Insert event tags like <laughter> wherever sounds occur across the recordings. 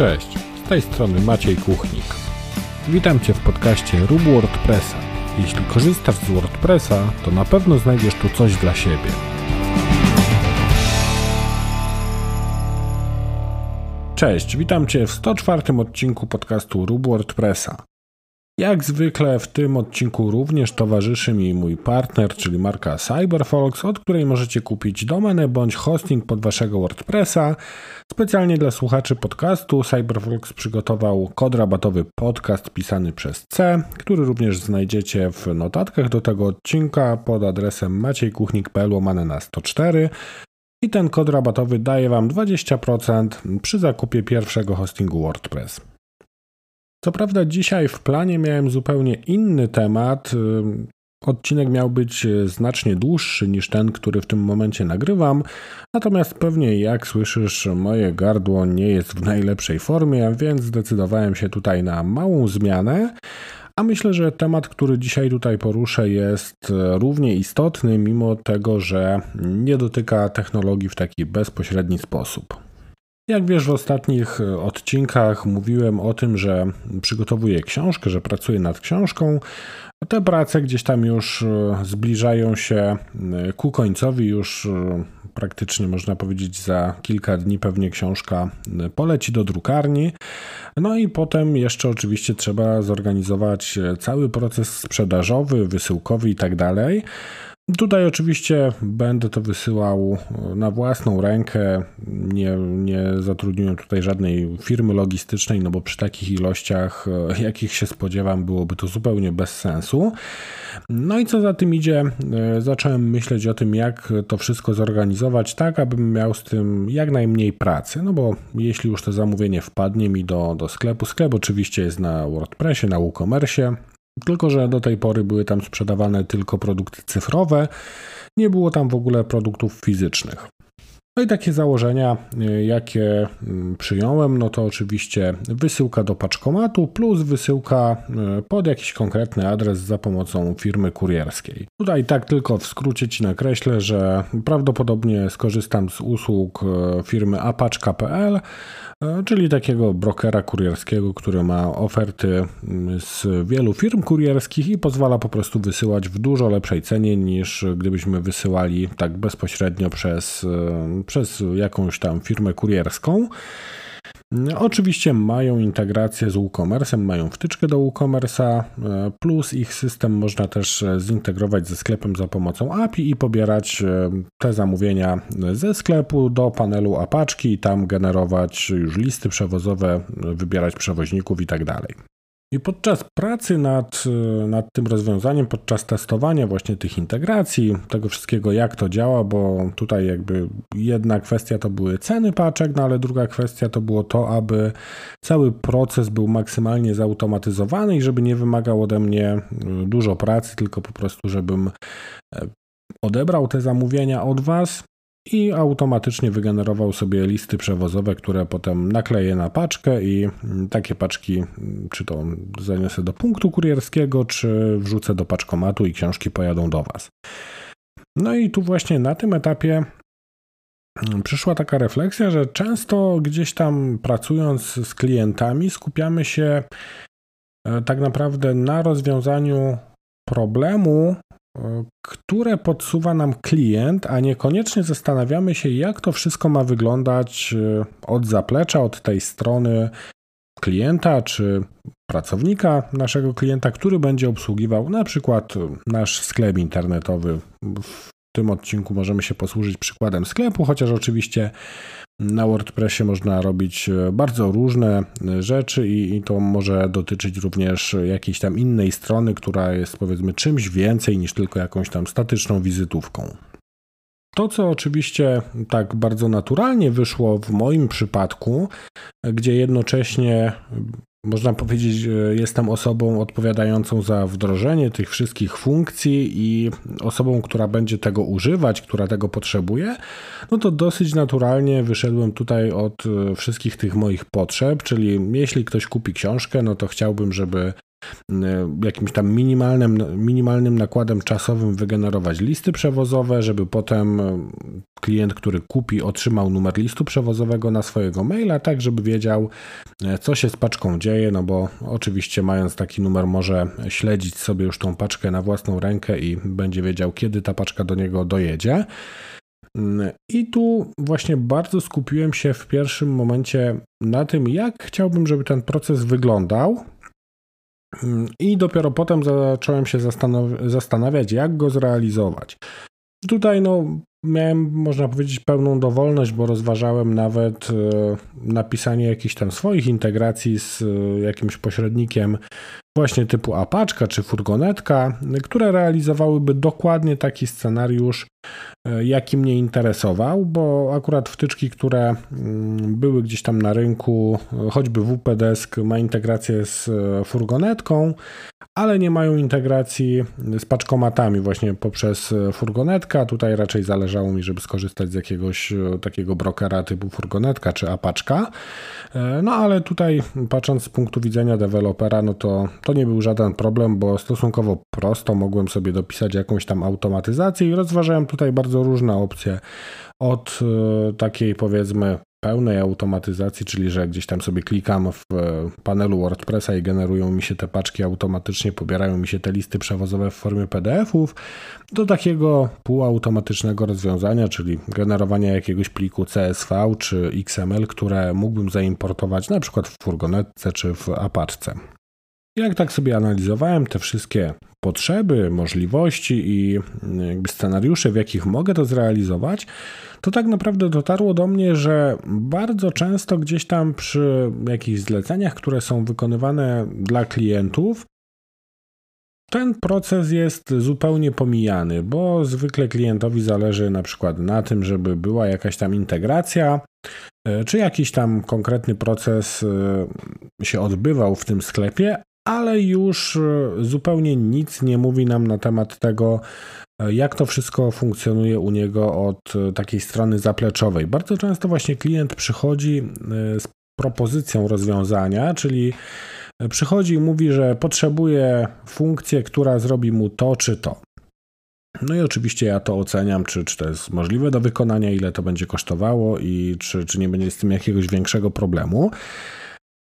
Cześć, z tej strony Maciej Kuchnik. Witam Cię w podcaście Rób WordPressa. Jeśli korzystasz z WordPressa, to na pewno znajdziesz tu coś dla siebie. Cześć, witam Cię w 104 odcinku podcastu Rób WordPressa. Jak zwykle w tym odcinku również towarzyszy mi mój partner, czyli marka CyberFox, od której możecie kupić domenę bądź hosting pod waszego WordPressa. Specjalnie dla słuchaczy podcastu CyberFox przygotował kod rabatowy podcast pisany przez C, który również znajdziecie w notatkach do tego odcinka pod adresem maciejkuchnik.pl łamane na 104 i ten kod rabatowy daje Wam 20% przy zakupie pierwszego hostingu WordPress. Co prawda, dzisiaj w planie miałem zupełnie inny temat. Odcinek miał być znacznie dłuższy niż ten, który w tym momencie nagrywam, natomiast pewnie jak słyszysz, moje gardło nie jest w najlepszej formie, więc zdecydowałem się tutaj na małą zmianę. A myślę, że temat, który dzisiaj tutaj poruszę, jest równie istotny, mimo tego, że nie dotyka technologii w taki bezpośredni sposób. Jak wiesz, w ostatnich e, odcinkach mówiłem o tym, że przygotowuję książkę, że pracuję nad książką. Te prace gdzieś tam już e, zbliżają się e, ku końcowi, już praktycznie można powiedzieć za kilka dni pewnie książka poleci do drukarni. No i potem jeszcze oczywiście trzeba zorganizować cały proces sprzedażowy, wysyłkowy i tak dalej. Tutaj oczywiście będę to wysyłał na własną rękę. Nie, nie zatrudniłem tutaj żadnej firmy logistycznej, no bo przy takich ilościach, e, jakich się spodziewam, byłoby to zupełnie bez sensu. No i co za tym idzie, e, zacząłem myśleć o tym, jak to wszystko zorganizować, tak abym miał z tym jak najmniej pracy. No bo jeśli już to zamówienie wpadnie mi do, do sklepu, sklep oczywiście jest na WordPressie, na WooCommerce. Tylko, że do tej pory były tam sprzedawane tylko produkty cyfrowe, nie było tam w ogóle produktów fizycznych. No i takie założenia, y, jakie mm, przyjąłem, no to oczywiście wysyłka do paczkomatu plus wysyłka y, pod jakiś konkretny adres za pomocą firmy kurierskiej. Tutaj tak tylko w skrócie Ci nakreślę, że prawdopodobnie skorzystam z usług y, firmy apaczka.pl, czyli takiego brokera kurierskiego, który ma oferty mm, z wielu firm kurierskich i pozwala po prostu wysyłać w dużo lepszej cenie niż gdybyśmy wysyłali tak bezpośrednio przez przez jakąś tam firmę kurierską. Oczywiście mają integrację z WooCommerce, mają wtyczkę do WooCommerce'a, plus ich system można też zintegrować ze sklepem za pomocą API i pobierać e, te zamówienia ze sklepu do panelu apaczki i tam generować już listy przewozowe, wybierać przewoźników i tak. I podczas pracy nad, nad tym rozwiązaniem, podczas testowania właśnie tych integracji, tego wszystkiego, jak to działa, bo tutaj jakby jedna kwestia to były ceny paczek, no ale druga kwestia to było to, aby cały proces był maksymalnie zautomatyzowany i żeby nie wymagał ode mnie y, dużo pracy, tylko po prostu, żebym e, odebrał te zamówienia od Was, i automatycznie wygenerował sobie listy przewozowe, które potem nakleję na paczkę i takie paczki czy to zaniosę do punktu kurierskiego, czy wrzucę do paczkomatu i książki pojadą do Was. No i tu właśnie na tym etapie przyszła taka refleksja, że często gdzieś tam pracując z klientami skupiamy się e, tak naprawdę na rozwiązaniu problemu, które podsuwa nam klient, a niekoniecznie zastanawiamy się, jak to wszystko ma wyglądać e, od zaplecza, od tej strony klienta czy pracownika naszego klienta, który będzie obsługiwał na przykład nasz sklep internetowy. W tym odcinku możemy się posłużyć przykładem sklepu, chociaż oczywiście na WordPressie można robić e, bardzo różne e, rzeczy i, i, to może dotyczyć również jakiejś tam innej strony, która jest powiedzmy czymś więcej niż tylko jakąś tam statyczną wizytówką. To, co oczywiście tak bardzo naturalnie wyszło w moim przypadku, gdzie jednocześnie można powiedzieć, jestem osobą odpowiadającą za wdrożenie tych wszystkich funkcji i osobą, która będzie tego używać, która tego potrzebuje, no to dosyć naturalnie wyszedłem tutaj od e, wszystkich tych moich potrzeb, czyli jeśli ktoś kupi książkę, no to chciałbym, żeby jakimś tam minimalnym, minimalnym nakładem czasowym wygenerować listy przewozowe, żeby potem klient, który kupi, otrzymał numer listu przewozowego na swojego maila, tak żeby wiedział, co się z paczką dzieje, no bo oczywiście mając taki numer może śledzić sobie już tą paczkę na własną rękę i będzie wiedział, kiedy ta paczka do niego dojedzie. I tu właśnie bardzo skupiłem się w pierwszym momencie na tym, jak chciałbym, żeby ten proces wyglądał. I dopiero potem zacząłem się zastanawiać, jak go zrealizować. Tutaj no, miałem, można powiedzieć, pełną dowolność, bo rozważałem nawet e, napisanie jakichś tam swoich integracji z e, jakimś pośrednikiem właśnie typu apaczka czy furgonetka, które realizowałyby dokładnie taki scenariusz, jaki mnie interesował, bo akurat wtyczki, które mm, były gdzieś tam na rynku, choćby WP Desk ma integrację z furgonetką, ale nie mają integracji z paczkomatami właśnie poprzez furgonetkę. Tutaj raczej zależało mi, żeby skorzystać z jakiegoś e, takiego brokera typu furgonetka czy apaczka. E, no ale tutaj patrząc z punktu widzenia dewelopera, no to, to nie był żaden problem, bo stosunkowo prosto mogłem sobie dopisać jakąś tam automatyzację i rozważałem tutaj bardzo różne opcje od e, takiej powiedzmy pełnej automatyzacji, czyli że gdzieś tam sobie klikam w e, panelu WordPressa i generują mi się te paczki automatycznie, pobierają mi się te listy przewozowe w formie PDF-ów, do takiego półautomatycznego rozwiązania, czyli generowania jakiegoś pliku CSV czy XML, które mógłbym zaimportować na przykład w furgonetce czy w Apache. Jak tak sobie analizowałem te wszystkie potrzeby, możliwości i jakby scenariusze, w jakich mogę to zrealizować, to tak naprawdę dotarło do mnie, że bardzo często gdzieś tam przy jakichś zleceniach, które są wykonywane dla klientów, ten proces jest zupełnie pomijany, bo zwykle klientowi zależy na przykład na tym, żeby była jakaś tam integracja, e, czy jakiś tam konkretny proces e, się odbywał w tym sklepie, ale już e, zupełnie nic nie mówi nam na temat tego, e, jak to wszystko funkcjonuje u niego od e, takiej strony zapleczowej. Bardzo często właśnie klient przychodzi z propozycją rozwiązania, czyli przychodzi i mówi, że potrzebuje funkcję, która zrobi mu to czy to. No i oczywiście ja to oceniam, czy, czy to jest możliwe do wykonania, ile to będzie kosztowało i czy, czy nie będzie z tym jakiegoś większego problemu.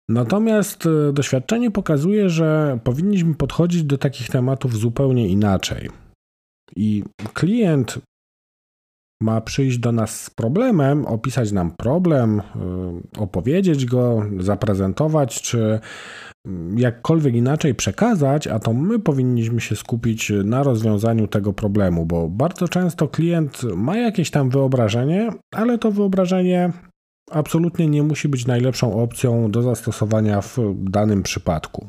Natomiast e, doświadczenie pokazuje, że powinniśmy podchodzić do takich tematów zupełnie inaczej. I klient ma przyjść do nas z problemem, opisać nam problem, e, opowiedzieć go, zaprezentować, czy mm, jakkolwiek inaczej przekazać, a to my powinniśmy się skupić na rozwiązaniu tego problemu, bo bardzo często klient ma jakieś tam wyobrażenie, ale to wyobrażenie absolutnie nie musi być najlepszą opcją do zastosowania w danym przypadku.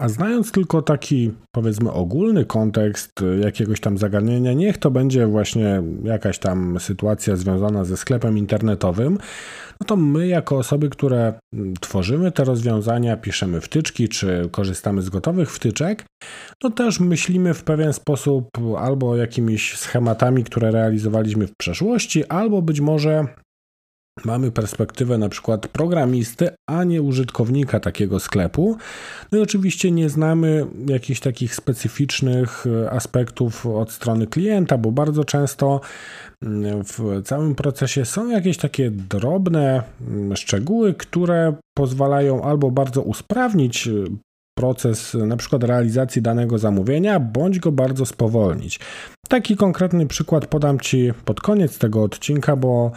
A znając tylko taki, powiedzmy, ogólny kontekst jakiegoś tam zagadnienia, niech to będzie właśnie jakaś tam sytuacja związana ze sklepem internetowym, no to my, jako osoby, które tworzymy te rozwiązania, piszemy wtyczki czy korzystamy z gotowych wtyczek, no też myślimy w pewien sposób albo jakimiś schematami, które realizowaliśmy w przeszłości, albo być może Mamy perspektywę na przykład programisty, a nie użytkownika takiego sklepu. No i oczywiście nie znamy jakichś takich specyficznych e, aspektów od strony klienta, bo bardzo często mm, w całym procesie są jakieś takie drobne mm, szczegóły, które pozwalają albo bardzo usprawnić e, proces na przykład realizacji danego zamówienia, bądź go bardzo spowolnić. Taki konkretny przykład podam Ci pod koniec tego odcinka, bo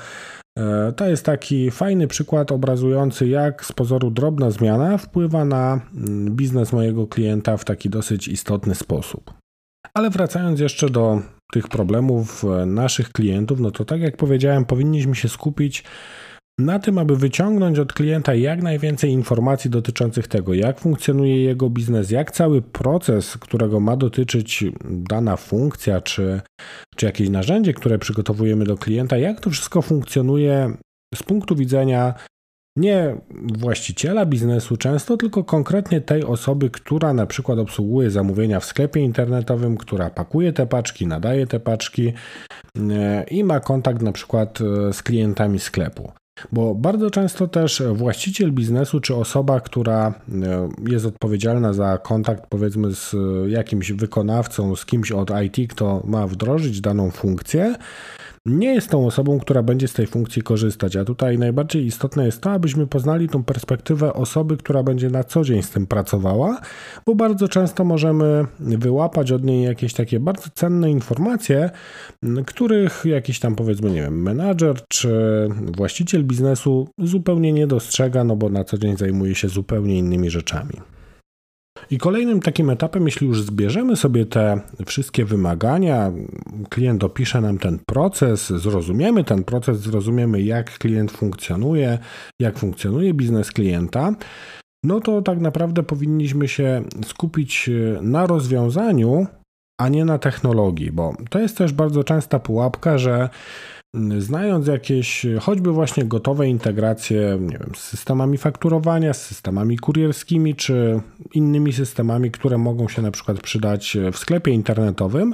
to jest taki fajny przykład obrazujący, jak z pozoru drobna zmiana wpływa na mm, biznes mojego klienta w taki dosyć istotny sposób. Ale wracając jeszcze do tych problemów e, naszych klientów, no to tak jak powiedziałem, powinniśmy się skupić na tym, aby wyciągnąć od klienta jak najwięcej informacji dotyczących tego, jak funkcjonuje jego biznes, jak cały proces, którego ma dotyczyć dana funkcja, czy, czy jakieś narzędzie, które przygotowujemy do klienta, jak to wszystko funkcjonuje z punktu widzenia nie właściciela biznesu często, tylko konkretnie tej osoby, która na przykład obsługuje zamówienia w sklepie internetowym, która pakuje te paczki, nadaje te paczki e, i ma kontakt na przykład e, z klientami sklepu. Bo bardzo często też właściciel biznesu, czy osoba, która e, jest odpowiedzialna za kontakt powiedzmy z jakimś wykonawcą, z kimś od IT, kto ma wdrożyć daną funkcję, nie jest tą osobą, która będzie z tej funkcji korzystać. A tutaj najbardziej istotne jest to, abyśmy poznali tą perspektywę osoby, która będzie na co dzień z tym pracowała, bo bardzo często możemy wyłapać od niej jakieś takie bardzo cenne informacje, których jakiś tam powiedzmy, nie wiem, menadżer czy właściciel biznesu zupełnie nie dostrzega, no bo na co dzień zajmuje się zupełnie innymi rzeczami. I kolejnym takim etapem, jeśli już zbierzemy sobie te wszystkie wymagania, klient opisze nam ten proces, zrozumiemy ten proces, zrozumiemy jak klient funkcjonuje, jak funkcjonuje biznes klienta, no to tak naprawdę powinniśmy się skupić na rozwiązaniu, a nie na technologii, bo to jest też bardzo częsta pułapka, że Znając jakieś choćby właśnie gotowe integracje nie wiem, z systemami fakturowania, z systemami kurierskimi czy innymi systemami, które mogą się na przykład przydać w sklepie internetowym,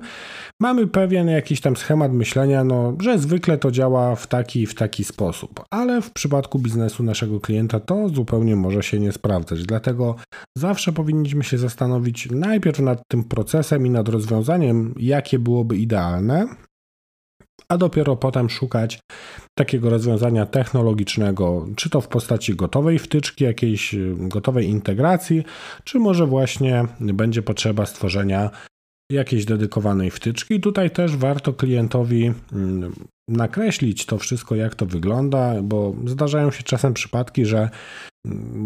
mamy pewien jakiś tam schemat myślenia, no, że zwykle to działa w taki w taki sposób, ale w przypadku biznesu naszego klienta to zupełnie może się nie sprawdzać. Dlatego zawsze powinniśmy się zastanowić najpierw nad tym procesem i nad rozwiązaniem, jakie byłoby idealne, a dopiero potem szukać takiego rozwiązania technologicznego, czy to w postaci gotowej wtyczki, jakiejś gotowej integracji, czy może właśnie będzie potrzeba stworzenia jakiejś dedykowanej wtyczki. Tutaj też warto klientowi mm, nakreślić to wszystko, jak to wygląda, bo zdarzają się czasem przypadki, że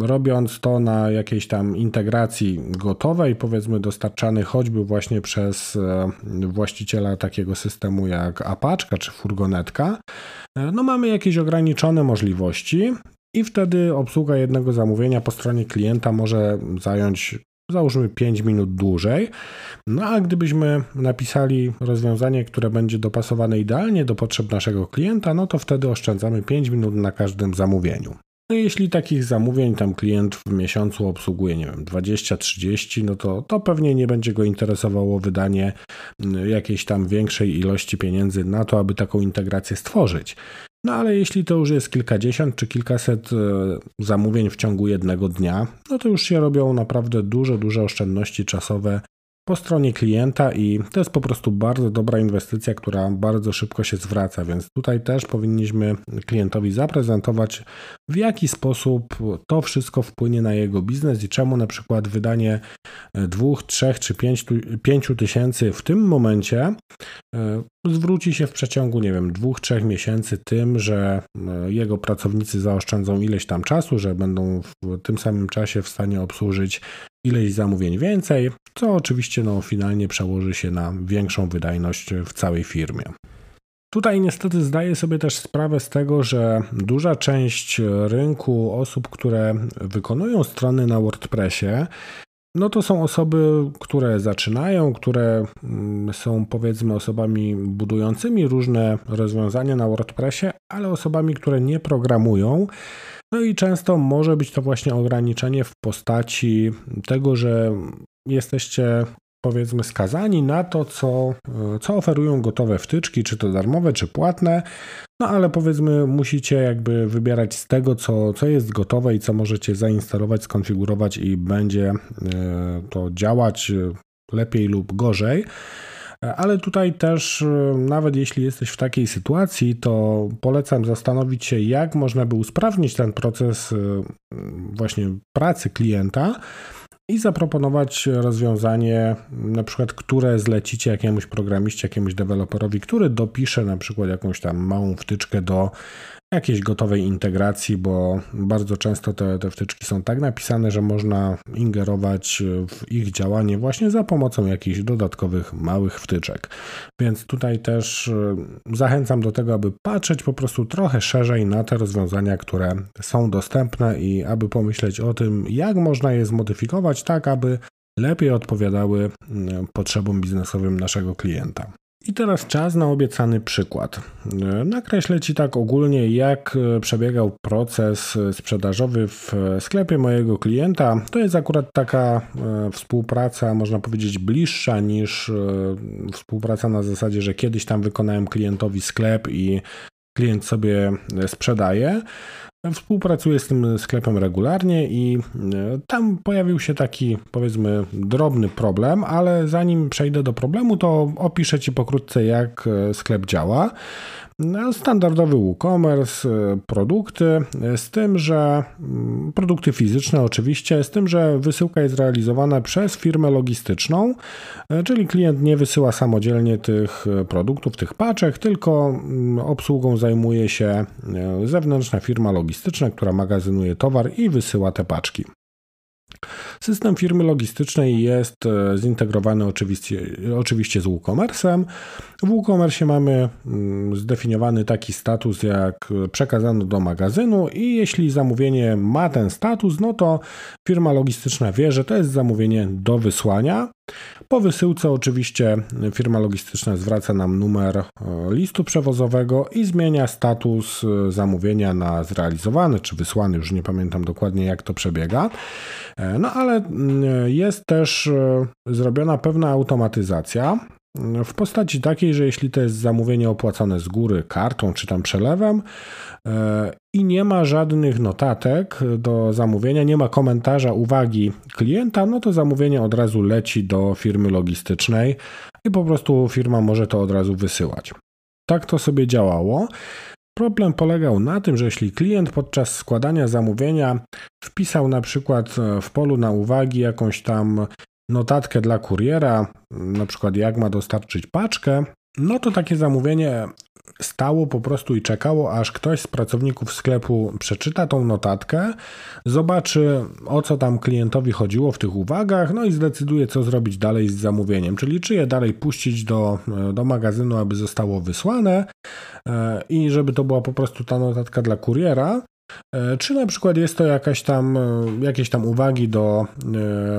robiąc to na jakiejś tam integracji gotowej, powiedzmy dostarczanej choćby właśnie przez e, właściciela takiego systemu jak Apaczka czy furgonetka, e, no mamy jakieś ograniczone możliwości i wtedy obsługa jednego zamówienia po stronie klienta może zająć załóżmy 5 minut dłużej. No a gdybyśmy napisali rozwiązanie, które będzie dopasowane idealnie do potrzeb naszego klienta, no to wtedy oszczędzamy 5 minut na każdym zamówieniu. No jeśli takich zamówień tam klient w miesiącu obsługuje, nie wiem, 20-30, no to, to pewnie nie będzie go interesowało wydanie mm, jakiejś tam większej ilości pieniędzy na to, aby taką integrację stworzyć. No ale jeśli to już jest kilkadziesiąt czy kilkaset e, zamówień w ciągu jednego dnia, no to już się robią naprawdę duże, duże oszczędności czasowe po stronie klienta i to jest po prostu bardzo dobra inwestycja, która bardzo szybko się zwraca, więc tutaj też powinniśmy klientowi zaprezentować, w jaki sposób to wszystko wpłynie na jego biznes i czemu na przykład wydanie dwóch, trzech czy pięciu tysięcy w tym momencie e, zwróci się w przeciągu, nie wiem, dwóch, trzech miesięcy tym, że e, jego pracownicy zaoszczędzą ileś tam czasu, że będą w tym samym czasie w stanie obsłużyć ileś zamówień więcej, co oczywiście no, finalnie przełoży się na większą wydajność w całej firmie. Tutaj niestety zdaję sobie też sprawę z tego, że duża część rynku osób, które wykonują strony na WordPressie, no to są osoby, które zaczynają, które mm, są powiedzmy osobami budującymi różne rozwiązania na WordPressie, ale osobami, które nie programują. No i często może być to właśnie ograniczenie w postaci tego, że jesteście powiedzmy skazani na to, co, co oferują gotowe wtyczki, czy to darmowe, czy płatne, no ale powiedzmy musicie jakby wybierać z tego, co, co jest gotowe i co możecie zainstalować, skonfigurować i będzie e, to działać lepiej lub gorzej. Ale tutaj też, e, nawet jeśli jesteś w takiej sytuacji, to polecam zastanowić się, jak można by usprawnić ten proces e, właśnie pracy klienta i zaproponować rozwiązanie, na przykład, które zlecicie jakiemuś programiście, jakiemuś deweloperowi, który dopisze na przykład jakąś tam małą wtyczkę do jakiejś gotowej integracji, bo bardzo często te, te wtyczki są tak napisane, że można ingerować w ich działanie właśnie za pomocą jakichś dodatkowych małych wtyczek. Więc tutaj też e, zachęcam do tego, aby patrzeć po prostu trochę szerzej na te rozwiązania, które są dostępne i aby pomyśleć o tym, jak można je zmodyfikować tak, aby lepiej odpowiadały potrzebom biznesowym naszego klienta. I teraz czas na obiecany przykład. Nakreślę Ci tak ogólnie, jak przebiegał proces sprzedażowy w sklepie mojego klienta. To jest akurat taka e, współpraca, można powiedzieć, bliższa niż e, współpraca na zasadzie, że kiedyś tam wykonałem klientowi sklep i klient sobie sprzedaje. Współpracuję z tym sklepem regularnie i e, tam pojawił się taki, powiedzmy, drobny problem, ale zanim przejdę do problemu, to opiszę Ci pokrótce, jak e, sklep działa. No, standardowy WooCommerce, e, produkty, e, z tym, że mm, produkty fizyczne oczywiście, z tym, że wysyłka jest realizowana przez firmę logistyczną, e, czyli klient nie wysyła samodzielnie tych produktów, tych paczek, tylko mm, obsługą zajmuje się zewnętrzna firma logistyczna, która magazynuje towar i wysyła te paczki. System firmy logistycznej jest e, zintegrowany oczywiście, oczywiście z WooCommerce'em. W WooCommerce mamy mm, zdefiniowany taki status jak przekazano do magazynu i jeśli zamówienie ma ten status, no to firma logistyczna wie, że to jest zamówienie do wysłania. Po wysyłce oczywiście firma logistyczna zwraca nam numer e, listu przewozowego i zmienia status e, zamówienia na zrealizowany czy wysłany, już nie pamiętam dokładnie jak to przebiega. No ale jest też e, zrobiona pewna automatyzacja mm, w postaci takiej, że jeśli to jest zamówienie opłacone z góry kartą czy tam przelewem e, i nie ma żadnych notatek do zamówienia, nie ma komentarza, uwagi klienta, no to zamówienie od razu leci do firmy logistycznej i po prostu firma może to od razu wysyłać. Tak to sobie działało. Problem polegał na tym, że jeśli klient podczas składania zamówienia wpisał na przykład e, w polu na uwagi jakąś tam notatkę dla kuriera, na przykład jak ma dostarczyć paczkę, no to takie zamówienie stało po prostu i czekało, aż ktoś z pracowników sklepu przeczyta tą notatkę, zobaczy o co tam klientowi chodziło w tych uwagach, no i zdecyduje, co zrobić dalej z zamówieniem, czyli czy je dalej puścić do, do magazynu, aby zostało wysłane e, i żeby to była po prostu ta notatka dla kuriera, e, czy na przykład jest to jakaś tam, e, jakieś tam uwagi do,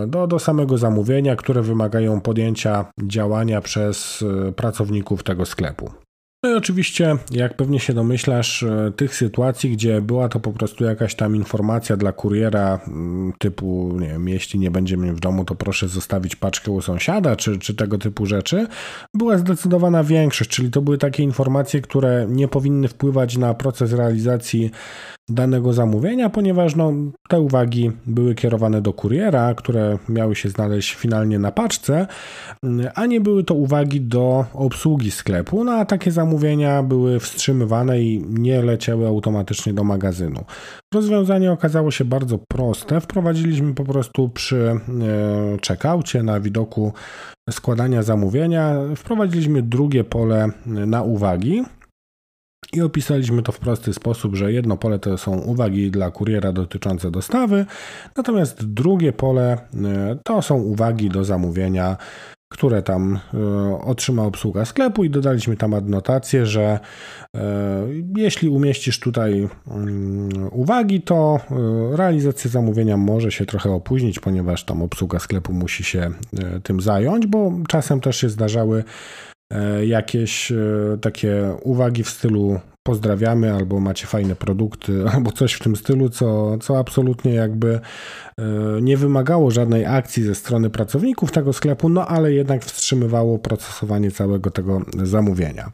do, do samego zamówienia, które wymagają podjęcia działania przez pracowników tego sklepu. No i oczywiście, jak pewnie się domyślasz, e, tych sytuacji, gdzie była to po prostu jakaś tam informacja dla kuriera mm, typu, nie wiem, jeśli nie będzie mnie w domu, to proszę zostawić paczkę u sąsiada, czy, czy tego typu rzeczy, była zdecydowana większość, czyli to były takie informacje, które nie powinny wpływać na proces realizacji danego zamówienia, ponieważ no, te uwagi były kierowane do kuriera, które miały się znaleźć finalnie na paczce, a nie były to uwagi do obsługi sklepu, no a takie zamówienia były wstrzymywane i nie leciały automatycznie do magazynu. Rozwiązanie okazało się bardzo proste. Wprowadziliśmy po prostu przy e, checkoutie na widoku składania zamówienia, wprowadziliśmy drugie pole na uwagi, i opisaliśmy to w prosty sposób, że jedno pole to są uwagi dla kuriera dotyczące dostawy, natomiast drugie pole e, to są uwagi do zamówienia, które tam e, otrzyma obsługa sklepu i dodaliśmy tam adnotację, że e, jeśli umieścisz tutaj mm, uwagi, to realizacja zamówienia może się trochę opóźnić, ponieważ tam obsługa sklepu musi się tym zająć, bo czasem też się zdarzały jakieś e, takie uwagi w stylu pozdrawiamy, albo macie fajne produkty, <laughs> albo coś w tym stylu, co, co absolutnie jakby e, nie wymagało żadnej akcji ze strony pracowników tego sklepu, no ale jednak wstrzymywało procesowanie całego tego zamówienia.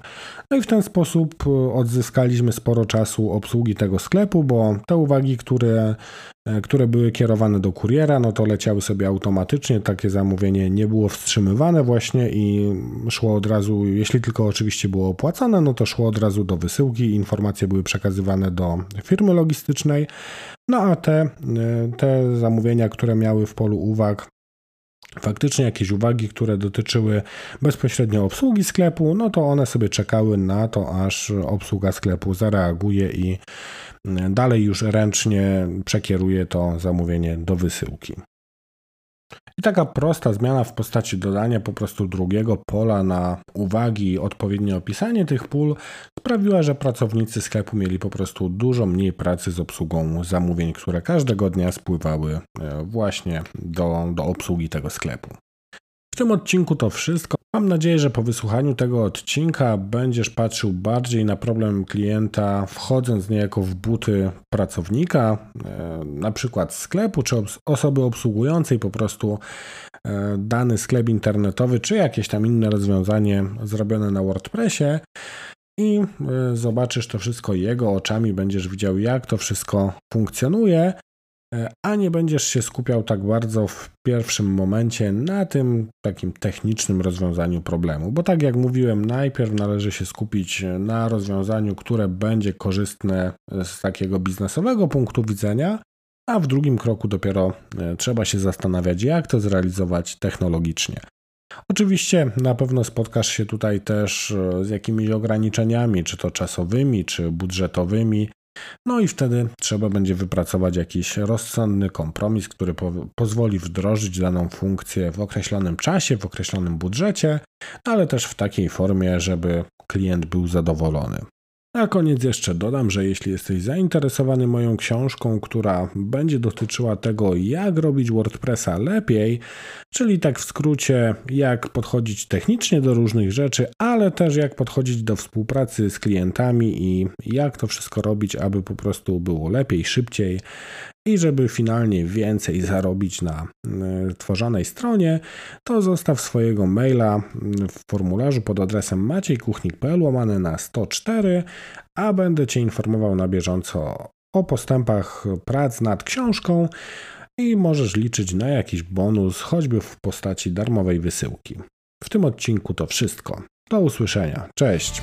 No i w ten sposób odzyskaliśmy sporo czasu obsługi tego sklepu, bo te uwagi, które E, które były kierowane do kuriera, no to leciały sobie automatycznie, takie zamówienie nie było wstrzymywane właśnie i szło od razu, jeśli tylko oczywiście było opłacane, no to szło od razu do wysyłki, informacje były przekazywane do firmy logistycznej, no a te, e, te zamówienia, które miały w polu uwag faktycznie jakieś uwagi, które dotyczyły bezpośrednio obsługi sklepu, no to one sobie czekały na to, aż obsługa sklepu zareaguje i dalej już ręcznie przekieruje to zamówienie do wysyłki. I taka prosta zmiana w postaci dodania po prostu drugiego pola na uwagi i odpowiednie opisanie tych pól sprawiła, że pracownicy sklepu mieli po prostu dużo mniej pracy z obsługą zamówień, które każdego dnia spływały e, właśnie do, do obsługi tego sklepu. W tym odcinku to wszystko. Mam nadzieję, że po wysłuchaniu tego odcinka będziesz patrzył bardziej na problem klienta, wchodząc niejako w buty pracownika, e, na przykład sklepu, czy osoby obsługującej po prostu e, dany sklep internetowy, czy jakieś tam inne rozwiązanie zrobione na WordPressie. i e, zobaczysz to wszystko jego oczami, będziesz widział, jak to wszystko funkcjonuje, a nie będziesz się skupiał tak bardzo w pierwszym momencie na tym takim technicznym rozwiązaniu problemu. Bo tak jak mówiłem, najpierw należy się skupić na rozwiązaniu, które będzie korzystne z takiego biznesowego punktu widzenia, a w drugim kroku dopiero e, trzeba się zastanawiać, jak to zrealizować technologicznie. Oczywiście na pewno spotkasz się tutaj też e, z jakimiś ograniczeniami, czy to czasowymi, czy budżetowymi. No i wtedy trzeba będzie wypracować jakiś rozsądny kompromis, który po pozwoli wdrożyć daną funkcję w określonym czasie, w określonym budżecie, ale też w takiej formie, żeby klient był zadowolony. Na koniec jeszcze dodam, że jeśli jesteś zainteresowany moją książką, która będzie dotyczyła tego, jak robić WordPressa lepiej, czyli tak w skrócie, jak podchodzić technicznie do różnych rzeczy, ale też jak podchodzić do współpracy z klientami i jak to wszystko robić, aby po prostu było lepiej, szybciej i żeby finalnie więcej zarobić na e, tworzonej stronie, to zostaw swojego maila w formularzu pod adresem maciejkuchnik.pl łamane na 104, a będę Cię informował na bieżąco o postępach prac nad książką i możesz liczyć na jakiś bonus, choćby w postaci darmowej wysyłki. W tym odcinku to wszystko. Do usłyszenia. Cześć!